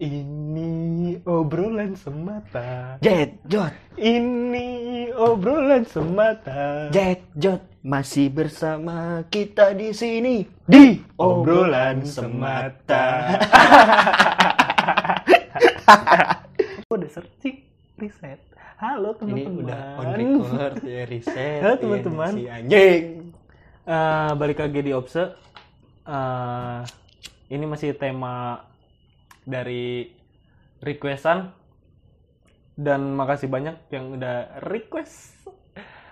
Ini obrolan semata. Jet Jot, Ini obrolan semata. Jet Jot masih bersama kita di sini Di obrolan semata. udah searching riset. Halo Ini teman-teman. udah on record ya riset. Halo, ya, teman-teman. Si anjing. Eh, balik lagi di Opse. Eh, ini masih tema dari requestan dan makasih banyak yang udah request.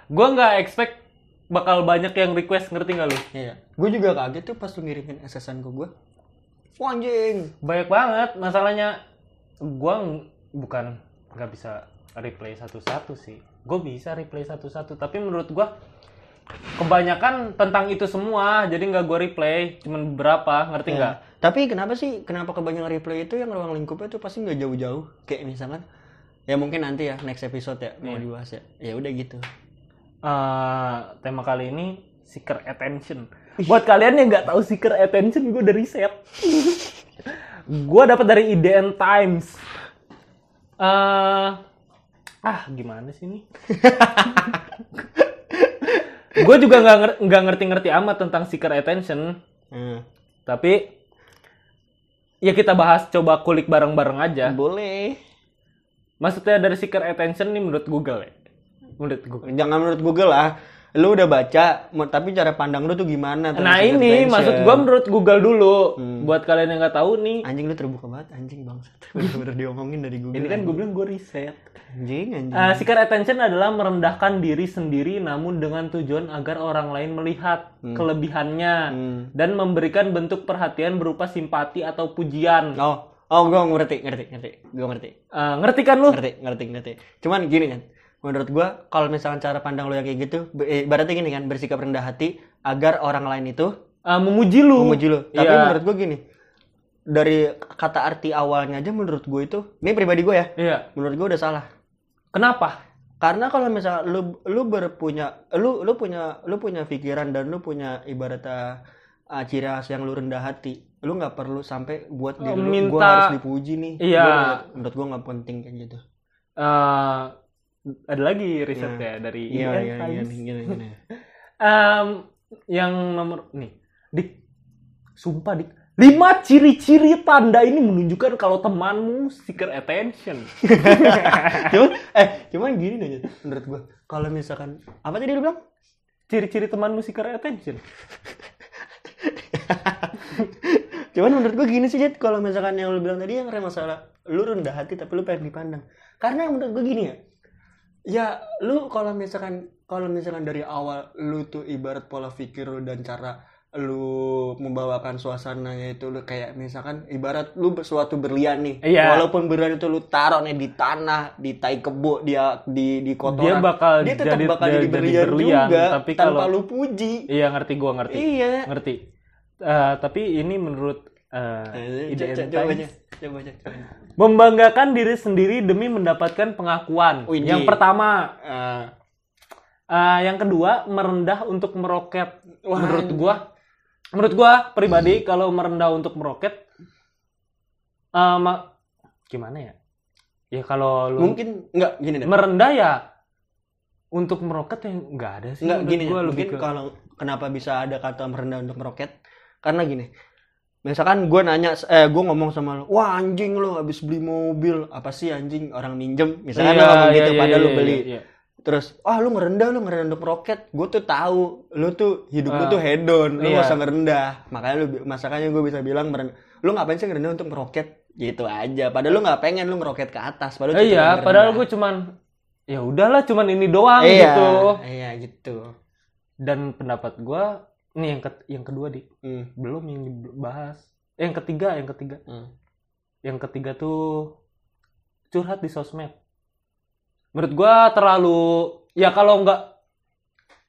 Gua nggak expect bakal banyak yang request ngerti nggak lu? Iya. Gue juga kaget tuh pas lu ngirimin SSN ke gue. Wah anjing. Banyak banget masalahnya. Gua ng- bukan nggak bisa replay satu-satu sih. Gue bisa replay satu-satu tapi menurut gua kebanyakan tentang itu semua jadi nggak gua replay cuman beberapa ngerti nggak? Ya. Tapi kenapa sih, kenapa kebanyakan replay itu yang ruang lingkupnya tuh pasti nggak jauh-jauh? Kayak misalkan, ya mungkin nanti ya next episode ya mau Iya. dibahas ya. Ya udah gitu. Eh, tema kali ini seeker attention. Buat kalian yang nggak tahu seeker attention, gue udah riset. gue dapat dari IDN Times. Eh, ah, gimana sih ini? gue juga nggak nggak ngerti-ngerti amat tentang seeker attention, Hmm. tapi ya kita bahas coba kulik bareng-bareng aja. Boleh. Maksudnya dari seeker attention nih menurut Google ya? Menurut Google. Jangan menurut Google lah. Lu udah baca, tapi cara pandang lu tuh gimana? Nah ini maksud gua menurut Google dulu. Hmm. Buat kalian yang nggak tahu nih, Anjing lu terbuka banget, anjing bangsat. Bener-bener diomongin dari Google. ini kan gue bilang gue riset. Anjing, anjing. Uh, seeker attention adalah merendahkan diri sendiri namun dengan tujuan agar orang lain melihat kelebihannya Hmm. dan memberikan bentuk perhatian berupa simpati atau pujian. Oh, oh gua ngerti, ngerti, ngerti. Gua ngerti. Uh, ngerti kan lu? ngerti ngerti ngerti cuman gini kan menurut gua kalau misalkan cara pandang lo yang kayak gitu eh, ibaratnya gini kan bersikap rendah hati agar orang lain itu Uh, memuji lu. memuji lo tapi Iya. menurut gua gini dari kata arti awalnya aja menurut gua itu ini pribadi gua ya Iya. menurut gua udah salah Kenapa? karena kalau misalnya lu lu berpunya lu lu punya lu punya pikiran dan lu punya ibaratnya uh, ciri khas yang lu rendah hati lu nggak perlu sampai buat diri lu gua harus dipuji nih Iya. Gua menurut, menurut gua nggak penting kayak gitu Uh, ada lagi risetnya dari iya IDN iya iya Times. gini gini Em, yang nomor nih, dik, sumpah dik, lima ciri-ciri tanda ini menunjukkan kalau temanmu seeker attention. cuman eh cuman gini nih menurut gua kalau misalkan apa tadi lu bilang? Ciri-ciri temanmu seeker attention. cuman menurut gua gini sih Jet kalau misalkan yang lu bilang tadi yang masalah lu rendah hati tapi lu pengen dipandang. Karena menurut gua gini ya ya lu kalau misalkan kalau misalkan dari awal lu tuh ibarat pola pikir lu dan cara lu membawakan suasananya itu lu kayak misalkan ibarat lu suatu berlian nih. Iya. walaupun berlian itu lu taruh nih di tanah di tai kebo dia di di kotoran. Dia bakal dia tetap jadi- bakal jadi, jadi berlian, berlian, juga tapi tanpa kalau- lu puji. Iya ngerti gua ngerti, iya. Ngerti. Eh, tapi ini menurut co- coba aja Times, coba aja coba aja. membanggakan diri sendiri demi mendapatkan pengakuan. Widih. Yang pertama, Eh, Eh, yang kedua merendah untuk meroket. Wah, menurut gua, menurut gua pribadi kalau merendah untuk meroket, eh, ma- gimana ya? Ya kalau lu mungkin enggak gini deh merendah ya untuk meroket yang nggak ada sih. Enggak menurut gini, gua lebih mungkin ke- kalau kenapa bisa ada kata merendah untuk meroket? Karena gini, misalkan gue nanya, eh gue ngomong sama lo, wah anjing lo habis beli mobil, apa sih anjing orang minjem, misalkan Iya, lo ngomong iya, gitu, iya, padahal lo iya, beli, iya, iya. terus, wah lu ngerendah, lu ngerendah untuk meroket, gue tuh tahu, lu tuh hidup lu Ah, tuh hedon, lu iya. gak usah ngerendah, makanya lu, makanya gue bisa bilang merendah, lu ngapain sih ngerendah untuk meroket, gitu aja, padahal lu nggak pengen lu ngeroket ke atas, padahal Eh, iya, padahal gue cuman ya udahlah cuman ini doang iya, gitu. iya gitu, Dan pendapat gua ini yang ke- yang kedua di Hmm, belum yang dibahas. Eh, yang ketiga, yang ketiga. hmm. Yang ketiga tuh curhat di sosmed. Menurut gua terlalu ya kalau nggak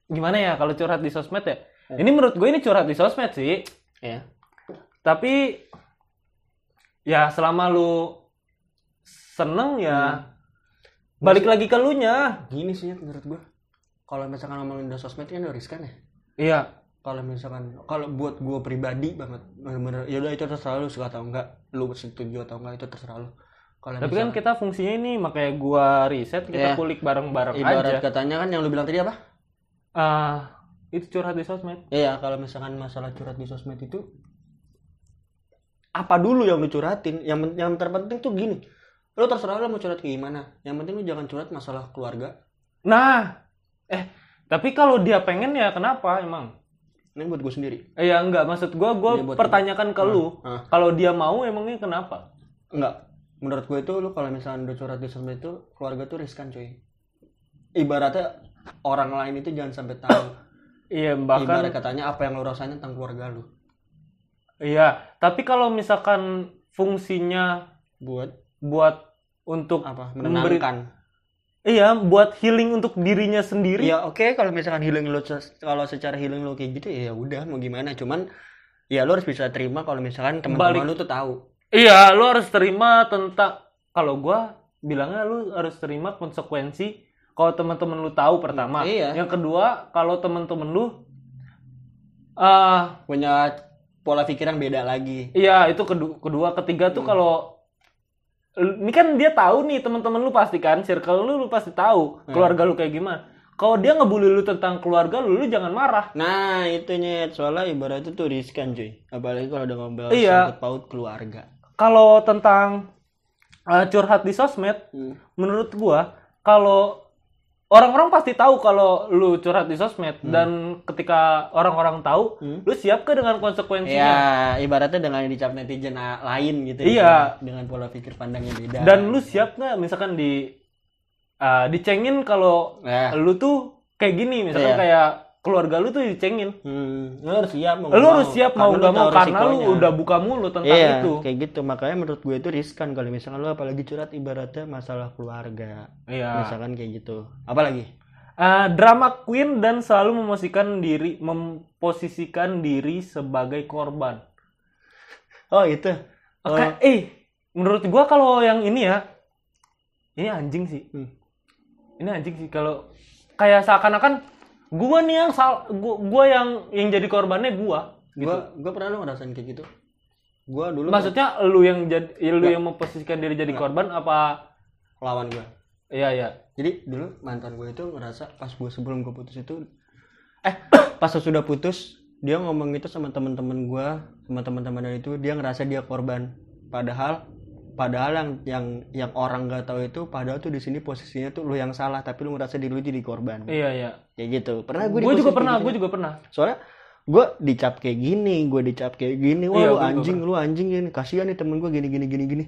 gimana ya kalau curhat di sosmed ya. Hmm. Ini menurut gue ini curhat di sosmed sih. Iya. Tapi ya selama lu seneng ya Hmm. balik lagi ke lu nya. gini sih menurut gua kalau misalkan ngomongin udah sosmed kan udah riskan ya Iya. Kalau misalkan kalau buat gue pribadi banget bener-bener ya udah itu terserah lu suka atau enggak lu setuju atau enggak itu terserah lu kalau Tapi kan kita fungsinya ini makanya gua riset kita Iya. kulik bareng-bareng ibarat aja. katanya kan yang lu bilang tadi apa Ah, itu curhat di sosmed. Iya, kalau misalkan masalah curhat di sosmed itu apa dulu yang lu curhatin? Yang yang terpenting tuh gini. Lu terserah lu mau curhat kayak gimana. Yang penting lu jangan curhat masalah keluarga. Nah, eh tapi kalau dia pengen ya kenapa emang? Ini buat gue sendiri. Eh, ya enggak maksud gua gua Iya, pertanyakan ke lu. Ah. Kalau dia mau emangnya kenapa? Enggak. Menurut gue itu lu kalau misalkan udah curhat di sosmed itu keluarga tuh riskan cuy. Ibaratnya orang lain itu jangan sampai tahu. Iya, bahkan Ibarat katanya apa yang lu rasain tentang keluarga lu. iya, tapi kalau misalkan fungsinya Buat buat untuk apa? Memberi- Menenangkan. Iya, buat healing untuk dirinya sendiri. Ya oke kalau misalkan healing lu kalau secara healing lu kayak gitu ya udah mau gimana cuman ya lu harus bisa terima kalau misalkan teman-teman lu tuh tahu. Iya, lu harus terima tentang kalau gua bilangnya lu harus terima konsekuensi kalau teman-teman lu tahu pertama. Iya. Yang kedua, kalau teman-teman lu ah Punya pola pikir yang beda lagi. iya itu kedua, kedua ketiga Hmm. tuh kalau ini kan dia tahu nih teman-teman lu pasti kan circle lu lu pasti tahu Iya. keluarga lu kayak gimana. Kalau dia ngebully lu tentang keluarga lu, lu jangan marah. Nah, itu nyet soalnya ibarat itu riskan cuy. Apalagi kalau udah ngobrol Iya. sangkut paut keluarga. Kalau tentang uh, curhat di sosmed, Hmm. menurut gua kalau orang-orang pasti tahu kalau lu curhat di sosmed dan ketika orang-orang tahu Hmm. lu siap ke dengan konsekuensinya Ya, ibaratnya dengan dicap netizen lain gitu. Iya. ya. Dengan pola pikir pandangnya beda. dan lu siap nggak misalkan di uh, dicengin kalau Nah, lu tuh kayak gini misalkan Iya. kayak keluarga lu tuh dicengin hmm, lu harus siap mau lu harus siap mau nggak mau karena lu udah buka mulut tentang iya, itu kayak gitu. Makanya menurut gue itu riskan kalau misalkan lu apalagi curhat ibaratnya masalah keluarga. iya Misalkan kayak gitu. Apalagi? Uh, drama queen dan selalu memposisikan diri memposisikan diri sebagai korban Oh, itu. Oh, Oke, eh, menurut gua kalau yang ini ya, ini anjing sih. Hmm. Ini anjing sih kalau kayak seakan-akan gua nih yang sal, gua, gua yang yang jadi korbannya gua. gua gua pernah lu ngerasain kayak gitu. Gua dulu Maksudnya lu yang jadi ya lu yang memposisikan diri jadi korban apa? lawan gua. Iya iya. Jadi dulu mantan gue itu ngerasa pas gue sebelum gue putus itu eh pas sudah putus dia ngomong itu sama teman-teman gue sama teman-teman itu dia ngerasa dia korban padahal padahal yang yang yang orang nggak tahu itu padahal tuh di sini posisinya tuh lu yang salah tapi lu ngerasa diri lu jadi korban Iya iya. kayak gitu pernah gue Gue juga pernah, gue juga pernah. soalnya gue dicap kayak gini gue dicap kayak gini wah Iya, lu anjing lu anjing ini kasihan nih temen gue gini gini gini gini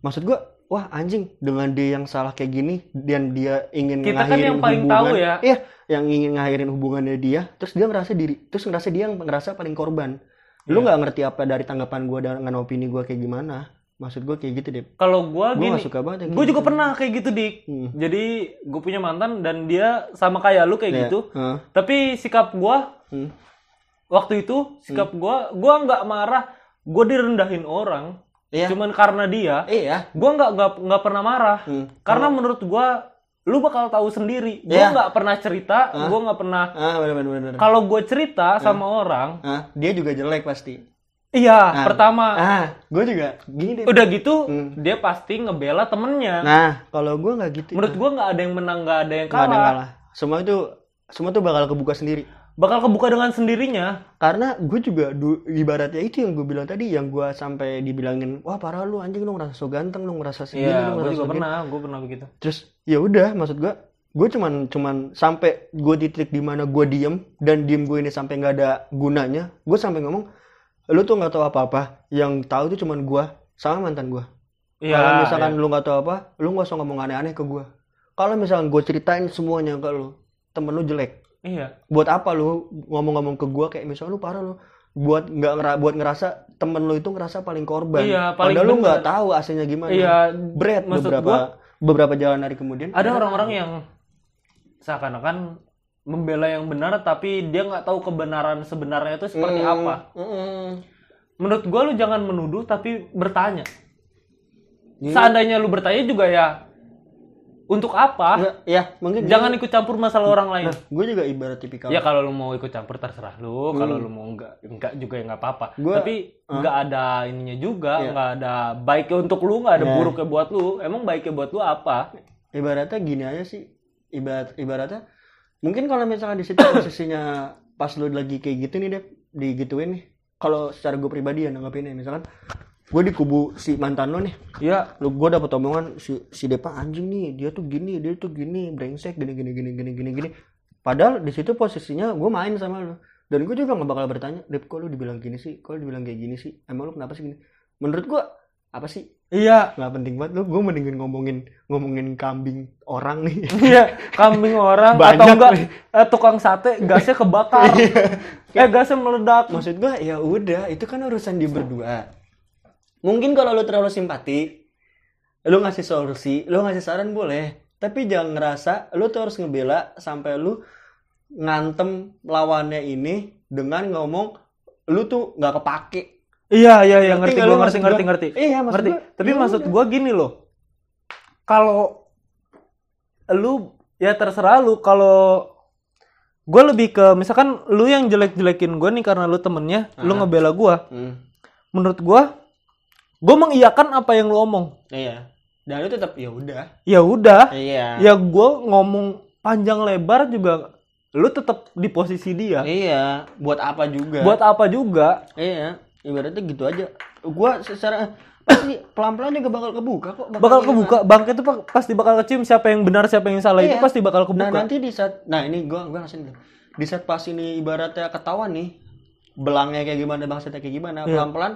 maksud gue wah anjing dengan dia yang salah kayak gini dan dia ingin Kita kan yang paling hubungan, tahu ya. iya yang ingin ngakhirin hubungannya dia terus dia ngerasa diri terus ngerasa dia yang ngerasa paling korban lu Iya. nggak ngerti apa dari tanggapan gue dengan opini gue kayak gimana maksud gue kayak gitu deh Kalau gua gue gini, gak suka banget gue juga gitu. pernah kayak gitu dik. Hmm. Jadi gue punya mantan dan dia sama kayak lu kayak Iya. gitu. Tapi sikap gua Hmm. waktu itu sikap gua gua nggak marah gua direndahin orang iya cuman karena dia iya gua nggak nggak nggak pernah marah Hmm. karena menurut gua lu bakal tahu sendiri gua Iya. nggak pernah cerita gua nggak pernah ah kalau gua cerita sama orang ah dia juga jelek pasti iya Nah. pertama ah gue juga gini deh udah gitu Hmm. dia pasti ngebela temennya Nah, kalau gue nggak gitu. menurut gua nggak ada yang menang nggak ada yang Nggak ada kalah yang kalah. Semua itu semua tuh bakal kebuka sendiri. bakal kebuka dengan sendirinya Karena gue juga du- ibaratnya itu yang gue bilang tadi, yang gue sampai dibilangin, wah parah lu anjing lu ngerasa so ganteng, lu ngerasa segini, iya lu ngerasa juga so gini." pernah gua pernah begitu Terus ya udah, maksud gue, gue cuman cuman sampai gue di titik di mana gue diem dan diem gue ini sampai nggak ada gunanya, gue sampai ngomong, lu tuh nggak tahu apa-apa, yang tahu tuh cuman gue sama mantan gue. iya Kalau misalkan iya. lu nggak tahu apa, lu nggak usah ngomong aneh-aneh ke gua. Kalau misalkan gue ceritain semuanya ke lu, temen lu jelek. iya Buat apa lu ngomong-ngomong ke gua kayak misalnya lu parah lu buat nggak ngera buat ngerasa temen lu itu ngerasa paling korban. Iya, paling Padahal lu nggak tahu aslinya gimana. iya maksud beberapa gua- beberapa jalan hari kemudian. ada orang-orang yang seakan-akan membela yang benar tapi dia nggak tahu kebenaran sebenarnya itu seperti Hmm, apa. mm-mm. menurut gua lu jangan menuduh tapi bertanya. Gini. seandainya lu bertanya juga ya untuk apa? Nggak, ya mungkin jangan ikut campur masalah orang lain. Gue juga ibarat tipikal ya kalau lu mau ikut campur terserah lu. Kalau lu mau enggak enggak juga ya nggak apa-apa. Gua- tapi enggak ada ininya juga Iya. enggak ada baiknya untuk lu enggak ada Iya. buruknya buat lu. Emang baiknya buat lu apa? Ibaratnya gini aja sih. Ibarat ibaratnya mungkin kalau misalkan di situ posisinya pas lu lagi kayak gitu nih deh digituin nih. Kalau secara gue pribadi ya nanggapinnya misalkan gue di kubu si mantan lo nih. Ya lu gue dapet omongan si si Depa anjing nih dia tuh gini dia tuh gini brengsek gini gini gini gini gini gini. Padahal di situ posisinya gue main sama lu. Dan gue juga nggak bakal bertanya Dep kok lu dibilang gini sih? Kok lu dibilang kayak gini sih? Emang lu kenapa sih gini? Menurut gue apa sih? Iya. Nggak penting banget. Lu gue mendingin ngomongin ngomongin kambing orang nih. Iya kambing orang Banyak atau enggak nih. eh, tukang sate gasnya kebakar. Eh gasnya meledak. Maksud gue ya udah itu kan urusan dia berdua. Mungkin kalau lu terlalu simpati lu ngasih solusi lu ngasih saran boleh. Tapi jangan ngerasa lu tuh harus ngebela sampai lu ngantem lawannya ini dengan ngomong lu tuh nggak kepake iya iya iya Ngerti ngerti gua lu ngerti ngerti gua? ngerti. Iya maksud ngerti. gua, tapi ya maksud udah. gua gini loh. Kalau lu ya terserah lu. Kalau gue lebih ke misalkan lu yang jelek-jelekin gue nih karena lu temennya lu Ah. ngebela gue Hmm, menurut gue gue mengiyakan apa yang lu omong. Iya. Dan lu tetap ya udah. Ya udah. Iya. Ya gue ngomong panjang lebar juga lu tetap di posisi dia. Iya. Buat apa juga? Buat apa juga? Iya, ibaratnya gitu aja. Gua secara pasti pelan-pelan juga bakal kebuka kok. bakal kebuka. kebuka bangke itu pa- pasti bakal kecium siapa yang benar siapa yang salah itu Iya. pasti bakal Nah kebuka nanti di saat, nah ini gua gua ngasih. Di saat pas ini ibaratnya ketahuan nih, belangnya kayak gimana, bangsatnya kayak gimana, Iya. pelan-pelan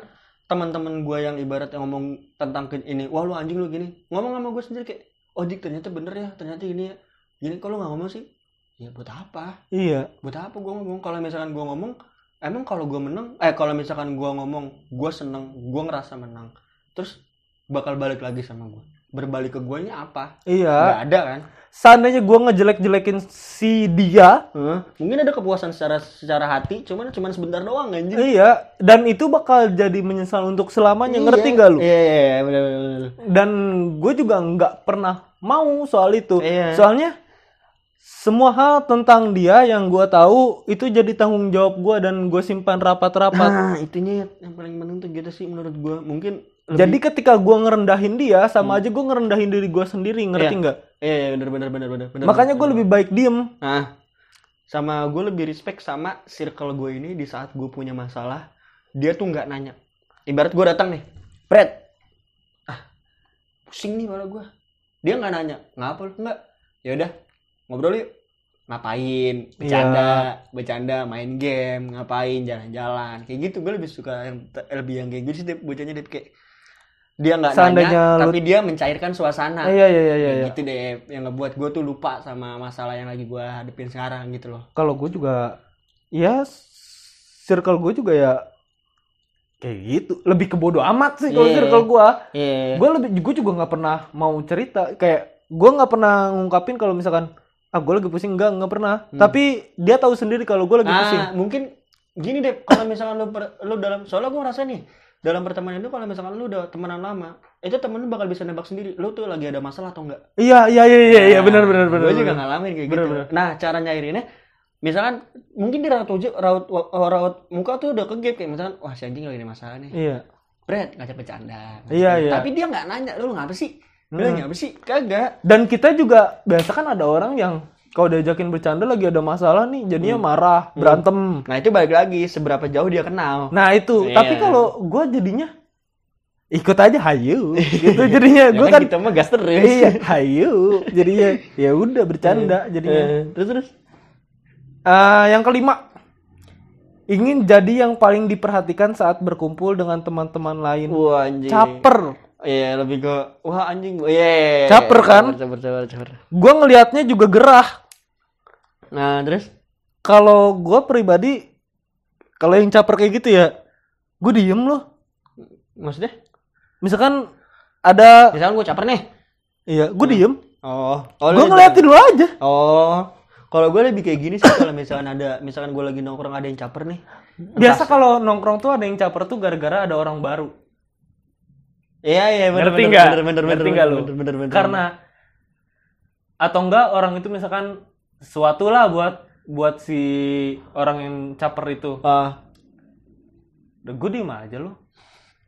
teman-teman gua yang ibaratnya ngomong tentang ini, wah lu anjing lu gini, ngomong sama gue sendiri kayak, oh dik ternyata bener ya, ternyata ini ya, gini kalau nggak ngomong sih, ya buat apa? iya buat apa gue ngomong kalau misalkan gue ngomong emang kalau gue menang eh kalau misalkan gue ngomong gue seneng gue ngerasa menang terus bakal balik lagi sama gue berbalik ke guanya apa? Iya. Nggak ada kan? Seandainya gue ngejelek-jelekin si dia Hah? mungkin ada kepuasan secara secara hati cuman cuman sebentar doang anjing. iya. Dan itu bakal jadi menyesal untuk selamanya ngerti nggak lu? Iya iya iya bener bener bener. dan gue juga nggak pernah mau soal itu. Iya. soalnya semua hal tentang dia yang gue tahu itu jadi tanggung jawab gue dan gue simpan rapat-rapat nah itunya yang paling penting tuh gitu sih menurut gue mungkin lebih- jadi ketika gue ngerendahin dia sama aja gue ngerendahin diri gue sendiri ngerti Iya. nggak iya iya bener bener bener bener bener makanya gue lebih baik diem Nah, sama gue lebih respect sama circle gue ini di saat gue punya masalah, dia tuh nggak nanya. Ibarat gue datang nih, Fred, ah, pusing nih kepala gue. Dia nggak nanya, ngapa lu nggak? Ya udah, ngobrol yuk. Ngapain? Bercanda, bercanda, main game, ngapain, jalan-jalan, kayak gitu. Gue lebih suka yang lebih yang kayak gitu sih, bocahnya Dep. kayak dia nggak nanya, lu- tapi dia mencairkan suasana. iya iya iya iya Kayak iya. gitu deh yang ngebuat gue tuh lupa sama masalah yang lagi gue hadepin sekarang gitu loh kalau gue juga ya circle gue juga ya kayak gitu lebih ke bodo amat sih kalau Iya. circle gue iya gue lebih gue juga nggak pernah mau cerita kayak gue nggak pernah ngungkapin kalau misalkan ah gue lagi pusing. Enggak nggak pernah. Hmm. tapi dia tahu sendiri kalau gue lagi pusing. Ah mungkin gini deh kalau misalkan lu per- lu dalam soalnya gue ngerasa nih dalam pertemanan itu kalau misalkan lu udah temenan lama itu temen lu bakal bisa nebak sendiri. Lu tuh lagi ada masalah atau enggak iya iya iya iya iya. Benar benar benar gue juga ngalamin kayak Bener, gitu. bener. nah cara nyairinnya misalkan mungkin di raut wajah raut raut muka tuh udah kegep kayak misalkan wah si anjing lagi ada masalah nih. Iya. Brad ngajak bercanda. Iya, iya. tapi dia nggak nanya lu ngapa sih lu Hmm. ngapa sih kagak dan kita juga biasa kan ada orang yang kalau diajakin bercanda lagi ada masalah nih jadinya Hmm. marah berantem Nah itu balik lagi seberapa jauh dia kenal. nah itu Iya. tapi kalau gue jadinya ikut aja hayu gitu jadinya gue Ya kan kita mah gas terus. iya hayu jadinya ya udah bercanda jadinya Eh, terus terus. Eh, yang kelima ingin jadi yang paling diperhatikan saat berkumpul dengan teman-teman lain Wah anjing. caper Iya lebih ke wah anjing. Iya. Caper, kan? Caper caper caper. gue ngelihatnya juga gerah Nah terus. kalau gue pribadi kalau yang caper kayak gitu ya gue diem loh Maksudnya? misalkan ada Misalkan gue caper nih. iya gue diem Oh. Oh. gue ngeliatin lu aja Oh. Kalau gue lebih kayak gini sih kalau misalkan ada misalkan gue lagi nongkrong ada yang caper nih. biasa kalau nongkrong tuh ada yang caper tuh gara-gara ada orang baru Iya iya bener Ngerti bener nggak? bener bener Ngerti bener nggak lu? bener bener bener. karena atau enggak orang itu misalkan sesuatu lah buat buat si orang yang caper itu. Ah, udah gue diem aja lu.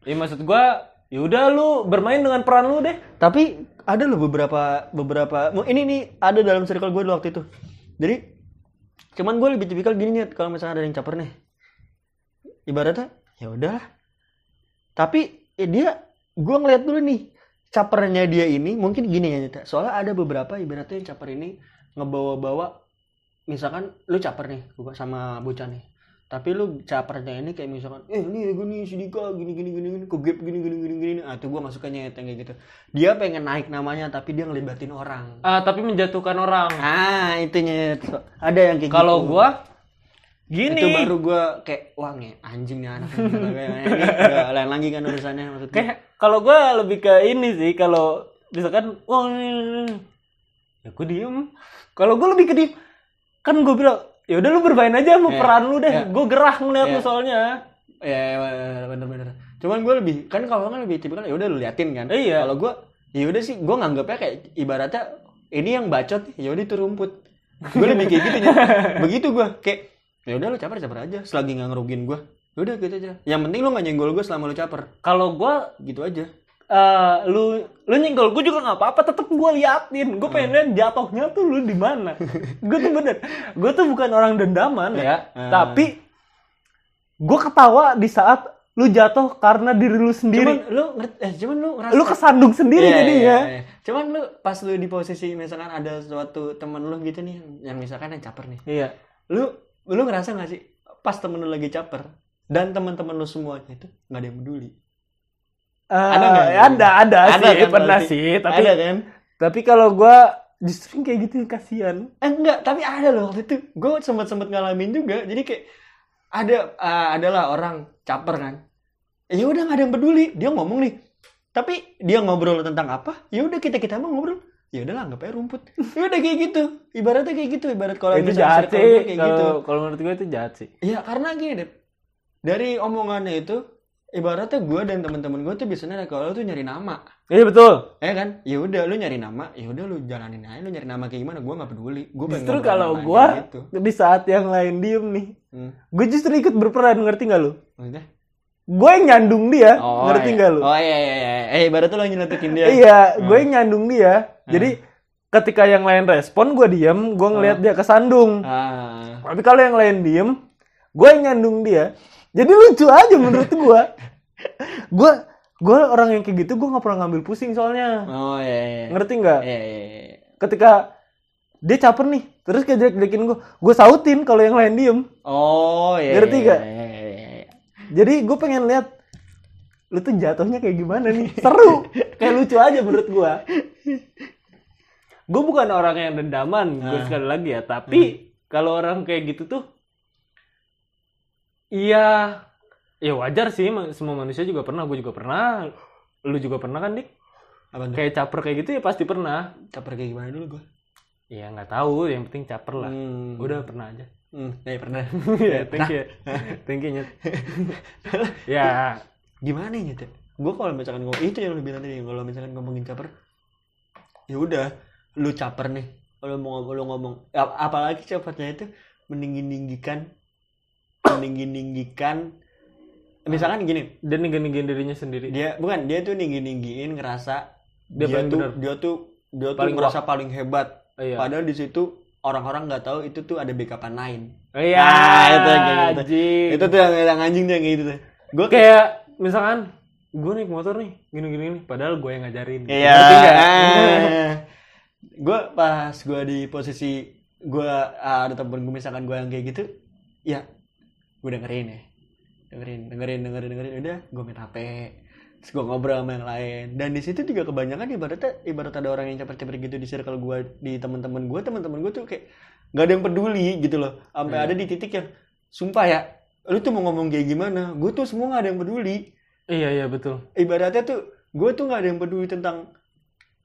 Ya maksud gue ya udah lu bermain dengan peran lu deh. Tapi ada loh beberapa beberapa ini nih ada dalam circle gue waktu itu. Jadi cuman gue lebih tipikal gini nih kalau misalnya ada yang caper nih. Ibaratnya ya udah. Tapi eh, dia gue ngeliat dulu nih capernya dia ini mungkin gini ya Nyata. soalnya ada beberapa ibaratnya yang caper ini ngebawa-bawa misalkan lu caper nih gua sama bocah nih. Tapi lu capernya ini kayak misalkan eh nih gue nih si Dika gini gini gini gini kegep gini gini gini gini ah tuh gue masukannya yang kayak gitu. Dia pengen naik namanya tapi dia ngelibatin orang. Ah, tapi menjatuhkan orang. Ah itunya. Ada yang kayak kalau gitu. gue gini. Itu baru gue kayak wah nge anjing nih anak ini udah lain lagi kan urusannya maksudnya. Kayak kalau gue lebih ke ini sih kalau misalkan wah ini, ya gue diem. Kalau gue lebih ke diem kan gue bilang ya udah lu bermain aja sama Iya, peran lu deh iya. gue gerah ngeliat lu Iya. soalnya. Ya bener-bener cuman gue lebih kan kalau kan lebih tipikal ya udah lu liatin kan. Iya. kalau gue ya udah sih gue nganggapnya kayak ibaratnya ini yang bacot ya udah itu rumput. Gue lebih kayak gitu Nya. begitu gue kayak ya udah lu caper caper aja. Selagi nggak ngerugin gue ya udah gitu aja. Yang penting lu nggak nyenggol gue selama lu caper. Kalau gue gitu aja. Eh lu lu nyenggol gue juga nggak apa-apa. Tetep gue liatin. Gue Hmm. pengen liat jatuhnya tuh lu di mana. Gue tuh bener. Gue tuh bukan orang dendaman ya. Ah. tapi gue ketawa di saat lu jatuh karena diri lu sendiri. Cuman lu eh cuman lu ngerasa lu kesandung sendiri Iya, jadinya. iya, iya. cuman lu pas lu di posisi misalkan ada suatu temen lu gitu nih yang misalkan yang caper nih. Iya. Lu lu ngerasa gak sih pas temen lu lagi caper dan teman-teman lu semuanya itu nggak ada yang peduli? Eh, Ada nggak? ada ada, Ada sih kan pernah pasti? sih tapi ada kan? tapi kalau gue justru kayak gitu kasihan. Eh enggak tapi ada loh waktu itu. Gue sempet sempet ngalamin juga jadi kayak ada ah, adalah orang caper kan. Ya udah nggak ada yang peduli. Dia ngomong nih tapi dia ngobrol tentang apa? Ya udah kita kita mau ngobrol ya udah lah anggap aja rumput ya udah kayak gitu ibaratnya kayak gitu ibarat kalau itu jahat sih kayak gitu kalau menurut gue itu jahat sih Ya karena gini deh, dari omongannya itu ibaratnya gue dan teman-teman gue tuh biasanya kalau tuh nyari nama, iya betul ya kan? Ya udah lu nyari nama, ya udah lu jalanin aja, lu nyari nama kayak gimana, gue nggak peduli. Gue justru kalau gue di saat yang lain diem nih Hmm. gue justru ikut berperan ngerti nggak lu Maksudnya? gue yang nyandung dia ngerti iya. nggak lu Oh iya iya iya. Eh ibaratnya lu nyeletukin dia. iya Hmm. gue yang nyandung dia jadi ketika yang lain respon gue diem gue ngelihat dia kesandung Ah. tapi kalau yang lain diem gue yang nyandung dia jadi lucu aja menurut gue gue gue orang yang kayak gitu gue nggak pernah ngambil pusing soalnya Oh iya iya. ngerti nggak Iya iya. iya. ketika dia caper nih terus kayak jelek-jelekin gue gue sautin kalau yang lain diem Oh iya. Ngerti iya, nggak? Iya iya iya. jadi gue pengen lihat lu tuh jatuhnya kayak gimana nih seru kayak lucu aja menurut gue gue bukan orang yang dendaman gue Ah. sekali lagi ya tapi kalau orang kayak gitu tuh iya ya wajar sih semua manusia juga pernah gue juga pernah lu juga pernah kan dik Apa kayak caper kayak gitu ya pasti pernah Caper kayak gimana dulu gue? ya nggak tahu yang penting caper lah Hmm. udah pernah aja Hmm, ya pernah. ya thank you thank you Nyet. ya gimana Teh? gue kalau misalkan ngomong itu yang lu bilang tadi kalau misalkan ngomongin caper ya udah lu caper nih kalau mau ngomong lu ngomong ap- apalagi capernya itu meninggi ninggikan meninggi ninggikan misalkan gini dan ninggiin dirinya sendiri dia bukan dia tuh ninggi ninggiin ngerasa Dia dia, tuh benar. dia tuh dia tuh Paling ngerasa paling hebat Oh, iya. padahal di situ orang-orang nggak tahu itu tuh ada backupan lain Oh, iya Ah, itu kayak gitu. anjing. itu tuh yang, yang anjing tuh yang kayak gitu tuh gue kayak misalkan gue naik motor nih gini gini gini padahal gue yang ngajarin Iya. Ngerti nggak? gue pas gue di posisi gue ada temen gue misalkan gue yang kayak gitu, ya gue dengerin ya, dengerin, dengerin, dengerin, dengerin, udah gue main HP, terus gue ngobrol sama yang lain, dan di situ juga kebanyakan ibaratnya ibarat ada orang yang capek-capek gitu di circle gue, di teman-teman gue, teman-teman gue tuh kayak gak ada yang peduli gitu loh, sampai Iya. ada di titik yang sumpah ya, lu tuh mau ngomong kayak gimana, gue tuh semua gak ada yang peduli, iya iya betul. Ibaratnya tuh gue tuh nggak ada yang peduli tentang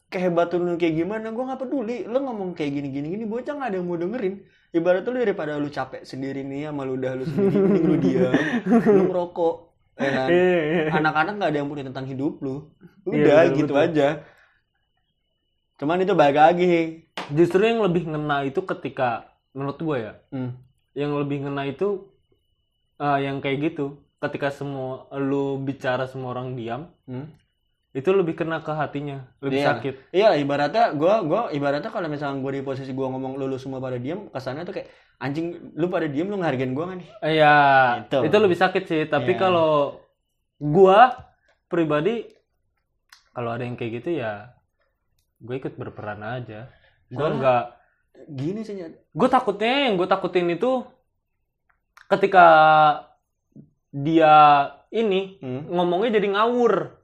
kehebatan lu kayak gimana gue nggak peduli lu ngomong kayak gini gini gini bocah nggak ada yang mau dengerin ibaratnya lu daripada lu capek sendiri nih sama lu udah lu sendiri mending lu diam lu ngerokok ya kan? Iya, iya. anak-anak nggak ada yang peduli tentang hidup lu Iya, udah betul, gitu betul. aja cuman itu balik lagi justru yang lebih ngena itu ketika menurut gue ya Hmm. yang lebih ngena itu eh, yang kayak gitu ketika semua lu bicara semua orang diam Hmm. Itu lebih kena ke hatinya lebih Iya. sakit Iya, ibaratnya gua gua ibaratnya kalau misalnya gua di posisi gua ngomong lu, lu semua pada diem, kesannya tuh kayak anjing lu pada diem lu ngehargain gua kan nih. Iya, Gitu. itu lebih sakit sih. Tapi Iya. kalau gua pribadi, kalau ada yang kayak gitu ya, gue ikut berperan aja. Gue nggak, Gini sih gue takutnya yang gue takutin itu ketika dia ini Hmm. ngomongnya jadi ngawur.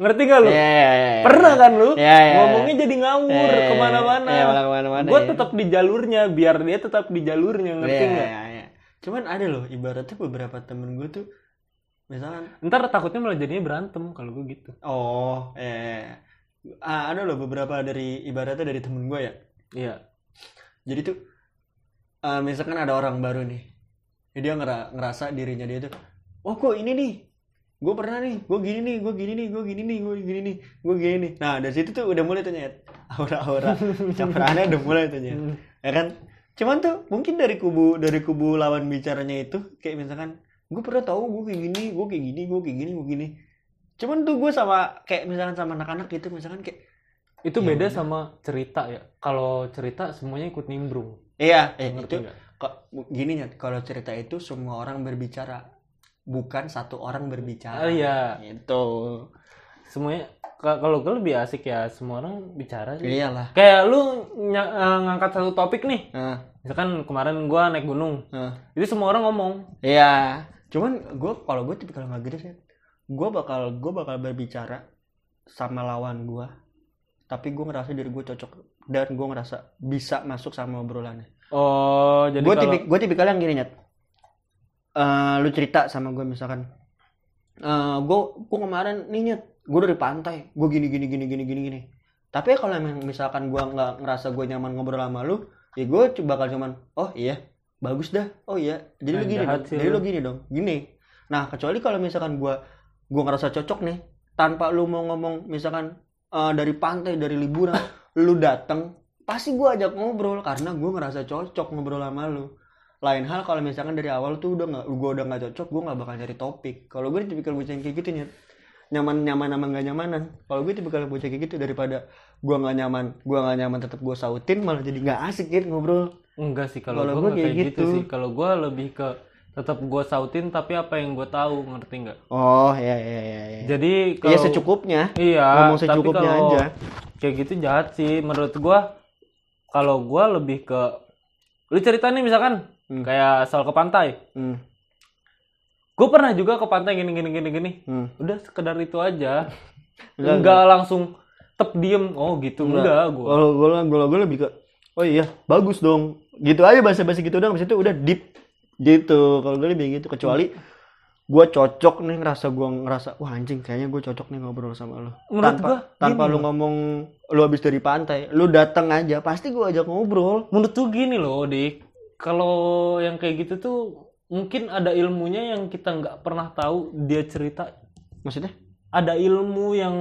Ngerti gak lu? Iya, iya, iya, iya. Pernah kan lu? Iya, iya, Ngomongnya jadi ngawur Iya, iya, ke mana-mana. Iya, malah ke mana-mana. gue tetap di jalurnya, biar dia tetap di jalurnya, ngerti Iya, nggak? iya, iya. Cuman ada loh, ibaratnya beberapa temen gue tuh misalkan Ntar takutnya malah jadinya berantem kalau gue gitu. oh, eh ah, ada loh beberapa dari ibaratnya dari temen gue ya. Iya. Jadi tuh ah, misalkan ada orang baru nih. Dia ngera- ngerasa dirinya dia tuh, "Oh, kok ini nih. Gue pernah nih, gue gini nih, gue gini nih, gue gini nih, gue gini nih, gue gini nih." Nah, dari situ tuh udah mulai nyet. Aura-aura caperannya udah mulai. Hmm. Ya kan? Cuman tuh mungkin dari kubu dari kubu lawan bicaranya itu kayak misalkan gue pernah tahu gue kayak gini, gue kayak gini, gue kayak gini, gue gini. Cuman tuh gue sama kayak misalkan sama anak-anak gitu misalkan kayak Itu Ya beda udah. sama cerita ya. Kalau cerita semuanya ikut nimbrung. iya, eh, itu kok gini ya kalau cerita itu semua orang berbicara bukan satu orang berbicara Ah, iya. itu Semuanya ka- kalau gue lebih asik ya semua orang bicara sih. iyalah Kayak lu ny- eh, ngangkat satu topik nih. nah, Misalkan kemarin gua naik gunung. nah. Itu semua orang ngomong. iya cuman gue kalau gue tipikal nggak gitu sih gue bakal gue bakal berbicara sama lawan gue tapi gue ngerasa diri gue cocok dan gue ngerasa bisa masuk sama obrolannya Oh, jadi gue tipik gue tipikal yang gini nyet Eh, lu cerita sama gue misalkan eh gue gue kemarin nih nyet gue dari pantai gue gini gini gini gini gini gini. Tapi kalau emang misalkan gue nggak ngerasa gue nyaman ngobrol sama lu ya gue bakal cuman oh iya bagus dah. Oh iya. Jadi lu Nah, gini jahat dong jadi lu. lu gini dong gini. Nah kecuali kalau misalkan gue gue ngerasa cocok nih tanpa lu mau ngomong misalkan eh, dari pantai dari liburan lu dateng pasti gue ajak ngobrol karena gue ngerasa cocok ngobrol sama lu lain hal kalau misalkan dari awal tuh udah nggak gue udah nggak cocok gue nggak bakal nyari topik kalau gue tipikal bocah kayak gitu nih nyaman nyaman sama nggak nyamanan kalau gue tipikal bocah kayak gitu daripada gue nggak nyaman gue nggak nyaman tetap gue sautin malah jadi nggak asik gitu ngobrol enggak sih kalau nggak kayak gitu. gitu. sih. Kalau gua lebih ke tetap gua sautin tapi apa yang gua tahu, ngerti nggak? oh ya ya ya ya Jadi Iya kalau secukupnya Iya, ngomong tapi secukupnya kalau aja Kayak gitu jahat sih menurut gua. Kalau gua lebih ke lu cerita nih misalkan Hmm. kayak soal ke pantai. hmm. Gue pernah juga ke pantai gini gini gini gini. Hmm. Udah sekedar itu aja. Enggak, Enggak, langsung tep diem. Oh gitu Enggak. enggak gua. kalau gue gue gue lebih ke oh iya bagus dong gitu aja bahasa bahasa gitu dong itu udah deep gitu kalau gue lebih gitu kecuali gue cocok nih ngerasa gue ngerasa wah anjing kayaknya gue cocok nih ngobrol sama lo Menurut tanpa gua tanpa gini lu loh. ngomong lu habis dari pantai lu datang aja pasti gue ajak ngobrol Menurut tuh gini loh, Dik. Kalau yang kayak gitu tuh mungkin ada ilmunya yang kita nggak pernah tahu dia cerita maksudnya ada ilmu yang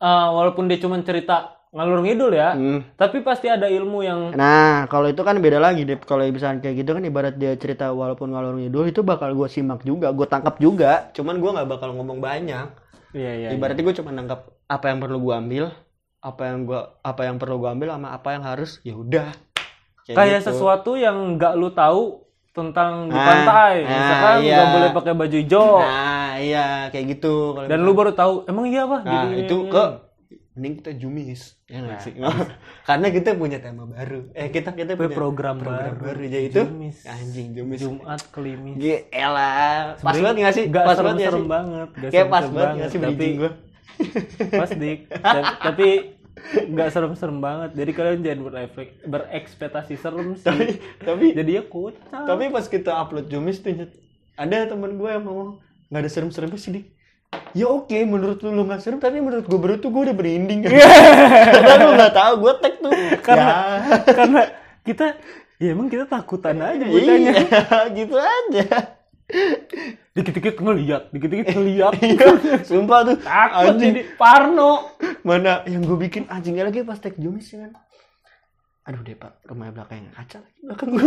ah, walaupun dia cuma cerita ngalur ngidul ya. Hmm. tapi pasti ada ilmu yang nah kalau itu kan beda lagi deh kalau misalnya kayak gitu kan ibarat dia cerita walaupun ngalor ngidul itu bakal gue simak juga gue tangkap juga. Cuman gue nggak bakal ngomong banyak. Iya iya ibaratnya gue cuma nangkap apa yang perlu gue ambil apa yang gua apa yang perlu gue ambil sama apa yang harus ya udah. Kayak gitu. sesuatu yang nggak lu tahu tentang di Ah, pantai ah, misalkan iya. nggak boleh pakai baju hijau. Nah iya kayak gitu dan lu baru tahu emang iya apa Nah, itu ke gini. Mending kita jumis ya Nah. sih karena kita punya tema baru eh kita kita punya program, program baru baru jadi itu Jumis. anjing jumis Jumat kelimis Gila, pas Sebenarnya banget nggak sih? Pas banget serem-serem sih? banget Kayak pas serem-serem banget nggak sih tapi gue? pas dik Ta- tapi nggak serem-serem banget jadi kalian jangan berefek berekspektasi serem sih Tapi tapi jadi ya kocak tapi pas kita upload jumis tuh ada temen gue yang ngomong nggak ada serem-seremnya sih dik. Ya oke, menurut lu lu nggak serem, tapi menurut gue baru tuh gue udah berinding. Kan. Karena lu nggak tahu gue tag tuh. Karena- ya, karena kita ya emang kita takutan aja bocahnya. iya, gitu aja. dikit-dikit ngeliat dikit-dikit ngeliat. Iya, sumpah tuh. Takut anjing. jadi parno. Mana yang gue bikin anjingnya lagi pas tek jumis ya kan aduh deh pak rumahnya belakangnya kaca lagi belakang gue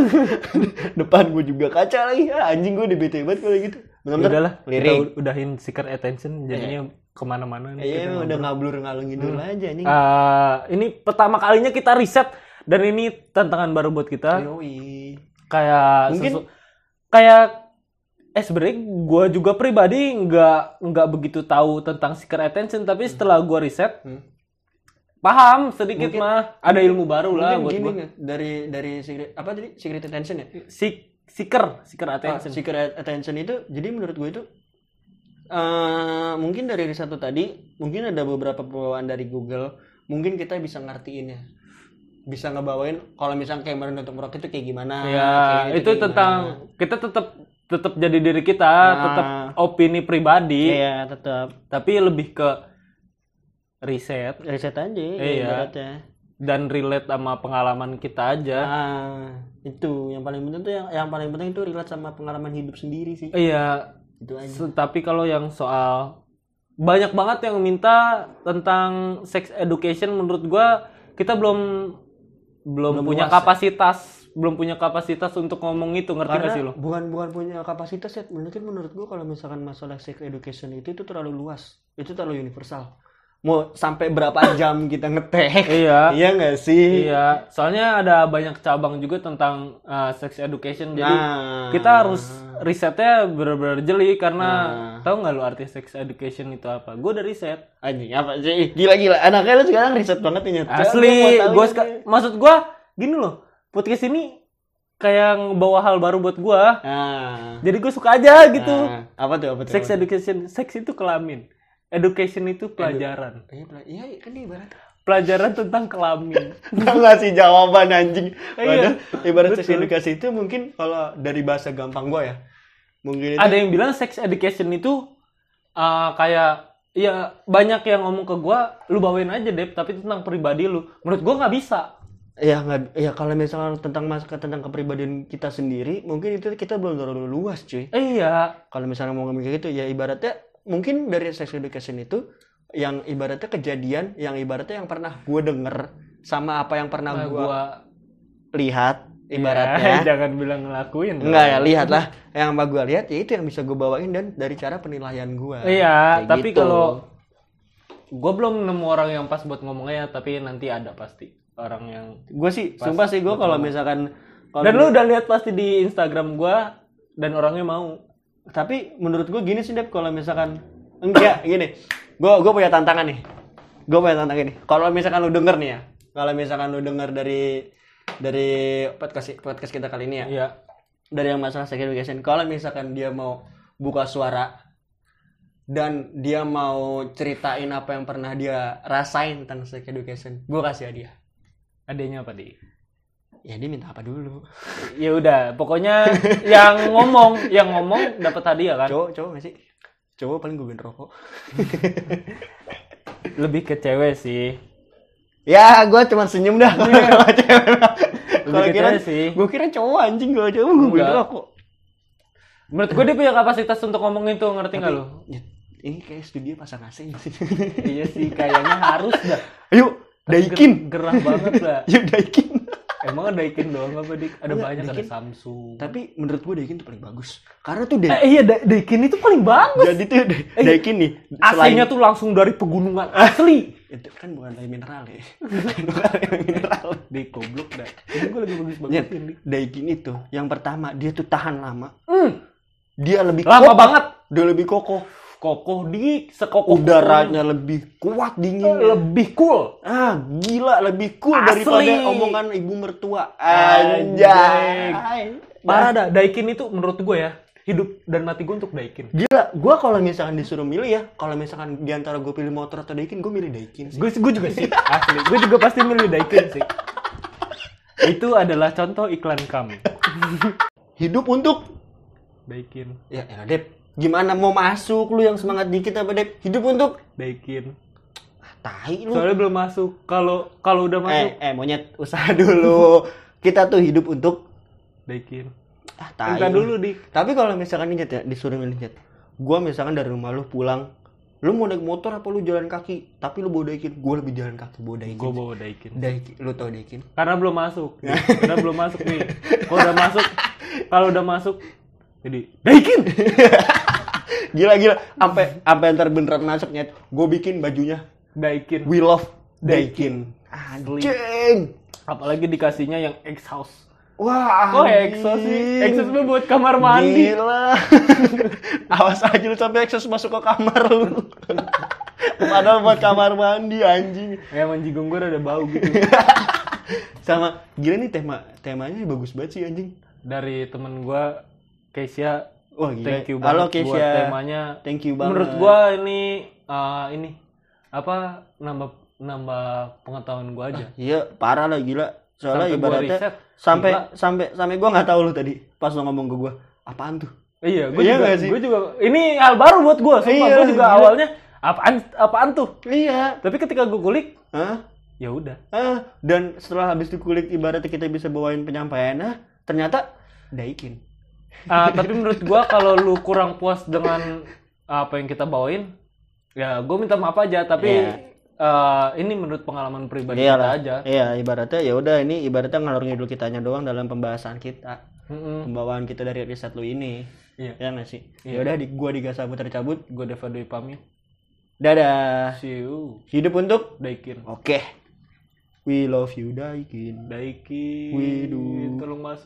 depan gue juga kaca lagi. Ah, anjing gue udah bete banget kalau gitu. Ya bener udahlah kita lirik. ud- udahin seeker attention jadinya ke mana-mana nih iya kita emang udah ngablur ngalung ngidul aja nih Eh, ini pertama kalinya kita riset dan ini tantangan baru buat kita. Yoi. kayak Mungkin- sesu- kayak eh sebenarnya gue juga pribadi nggak nggak begitu tahu tentang seeker attention tapi setelah gue riset Hmm. Paham sedikit Mungkin- mah. ada ilmu baru lah buat gini nggak, dari dari secret apa tadi? Secret attention ya? Seeker seeker Ah, attention. secret attention itu jadi menurut gue itu eh mungkin dari riset itu tadi mungkin ada beberapa pembawaan dari Google mungkin kita bisa ngertiinnya. Bisa ngebawain kalau misalnya kayak Kemarin untuk Merok itu kayak gimana ya kayak gitu itu kayak tentang gimana. kita tetap tetap jadi diri kita Nah. tetap opini pribadi. Iya tetap tapi lebih ke riset riset aja Iya. ibaratnya. dan relate sama pengalaman kita aja. Ah itu. Yang paling penting tuh yang yang paling penting itu relate sama pengalaman hidup sendiri sih. Iya. Itu aja. Tapi kalau yang soal banyak banget yang minta tentang sex education menurut gua kita belum belum, Belum punya luas, ya? kapasitas belum punya kapasitas untuk ngomong itu ngerti karena gak sih lo? bukan bukan punya kapasitas ya. Mungkin menurut gua kalau misalkan masalah sex education itu itu terlalu luas. Itu terlalu universal mau sampai berapa jam kita ngetek? Iya. Iya nggak sih? Iya. Soalnya ada banyak cabang juga tentang uh, sex education. Jadi Nah. kita harus risetnya benar-benar jeli karena Nah. tahu nggak lo arti sex education itu apa? Gue udah riset. Anjing apa sih? Gila gila anaknya lu sekarang riset banget ini. Asli. gue maksud gue gini loh. Podcast ini kayak bawa hal baru buat gue nah, jadi gue suka aja gitu. Nah, apa tuh apa tuh sex apa tuh? education seks itu kelamin education itu pelajaran. iya iya kan ibarat. Pelajaran tentang kelamin. Nggak ngasih jawaban anjing. Iya, Padahal ibarat sex betul. edukasi itu mungkin kalau dari bahasa gampang gua ya mungkin itu ada yang bilang sex education itu uh, kayak ya banyak yang ngomong ke gue lu bawain aja deh tapi tentang pribadi lu. Menurut gue nggak bisa. Ya nggak ya kalau misalnya tentang mas tentang kepribadian kita sendiri mungkin itu kita belum terlalu luas cuy. Iya. Kalau misalnya mau ngomong kayak gitu ya ibaratnya mungkin dari sex education itu yang ibaratnya kejadian yang ibaratnya yang pernah gue denger sama apa yang pernah Nah, gue gua lihat Ya, ibaratnya jangan bilang ngelakuin enggak ya lihat lah yang apa gue lihat ya itu yang bisa gue bawain dan dari cara penilaian gue Iya, Kayak tapi gitu. kalau gue belum nemu orang yang pas buat ngomongnya, tapi nanti ada pasti orang yang. gue sih sumpah sih gue kalau misalkan kalau Dan lu udah lihat pasti di Instagram gue dan orangnya mau. Tapi menurut gue gini sih Dep kalau misalkan enggak gini. Gue gue punya tantangan nih. Gue punya tantangan nih kalau misalkan lu denger nih ya kalau misalkan lu denger dari dari podcast podcast kita kali ini ya. Iya. dari yang masalah sex education kalau misalkan dia mau buka suara dan dia mau ceritain apa yang pernah dia rasain tentang sex education gue kasih hadiah. Adanya apa di? Ya dia minta apa dulu Ya udah, pokoknya yang ngomong, yang ngomong dapat hadiah kan. cowok cowok nggak sih cowok paling gue beliin rokok Lebih ke cewek sih. Ya, gue cuma senyum dah kalau cewek. Ke kira sih. gue kira cowok anjing gue cowok gue Enggak. rokok. Menurut gue dia punya kapasitas untuk ngomong itu, ngerti nggak lu? Ya, ini kayak studio pasang AC iya sih, kayaknya harus dah. Ayo, Daikin. Gerah banget lah. Yuk Daikin. Emang ada Daikin doang apa dik? Ada Enggak, banyak ada Daikin. Samsung. Tapi menurut gue Daikin tuh paling bagus. Karena tuh Daikin. Eh, iya Da- Daikin itu paling bagus. Jadi tuh Da- Eh, Daikin nih. AC-nya tuh langsung dari pegunungan asli. itu kan bukan air mineral ya. bukan mineral. Di goblok dah. Ini gue lagi bagus-bagus Nyet, ini. Daikin itu yang pertama dia tuh tahan lama. Hmm, Dia lebih lama kokoh. banget. Dia lebih kokoh. Kokoh di sekokoh Udaranya lebih kuat dinginnya. lebih cool. Ah, gila lebih cool Asli. daripada omongan ibu mertua. Anjay. Parah dah. Daikin itu menurut gue ya hidup dan mati gue untuk Daikin. Gila, gua kalau misalkan disuruh milih ya, kalau misalkan di antara gue pilih motor atau Daikin, gue milih Daikin sih. Gue gue juga sih asli. Gue juga pasti milih Daikin sih. Itu adalah contoh iklan kami. Hidup untuk Daikin, ya, ya Dep. Gimana mau masuk lu yang semangat dikit apa Dep? Hidup untuk Daikin. ah, tai lu. Soalnya belum masuk. Kalau kalau udah masuk Eh, eh monyet usaha dulu. Kita tuh hidup untuk Daikin. ah tai. Lu. dulu dik. Tapi kalau misalkan nih ya, disuruh milih Nyet. Gua misalkan dari rumah lu pulang lu mau naik motor apa lu jalan kaki tapi lu bawa daikin gue lebih jalan kaki bawa daikin Gue bawa Daikin. daikin lu tau daikin Karena belum masuk. Karena belum masuk nih. Kalau udah masuk, kalau udah masuk, jadi Daikin. gila gila sampai sampai ntar beneran masuk nyet gue bikin bajunya Daikin. we love daikin anjing Apalagi dikasihnya yang exhaust. wah Kok anjing. exhaust sih? Exhaust itu buat kamar mandi. Gila. Awas aja lu sampai exhaust masuk ke kamar lu. Padahal buat kamar mandi anjing. Ya menjigung gue ada bau gitu. Sama gila nih tema temanya bagus banget sih anjing. Dari temen gue, Keisha, Wah gila. thank you Halo banget buat Keisha. temanya. Thank you banget. Menurut gue ini, eh, ini apa nambah nambah pengetahuan gue aja. Iya, parah lah gila. Soalnya Sampai gua ibaratnya riset, sampai gila. sampai sampai gua nggak tahu lu tadi pas lu ngomong ke gua. Apaan tuh? Iya, gue Iya juga, sih? gue juga, ini hal baru buat gue. Sumpah, Iya, gue juga gila. awalnya apaan, apaan tuh. Iya. Tapi ketika gue kulik, Hah? ya udah. Ah, dan setelah habis dikulik ibaratnya kita bisa bawain penyampaian, ah, ternyata daikin. Ah, tapi menurut gue kalau lu kurang puas dengan apa yang kita bawain, ya gue minta maaf aja. Tapi Iya. eh, ini menurut pengalaman pribadi Iya kita aja. Iya, ibaratnya ya udah ini ibaratnya ngalor ngidul kitanya doang dalam pembahasan kita. Mm-mm. Pembawaan kita dari riset lu ini. Iya. Ya nggak sih? Ya udah di gua di Gasabu tercabut. Gue Deva Dwi pamit. Dadah. See you. Hidup untuk Daikin. Oke. We love you Daikin. Daikin. Widu. Tolong masuk.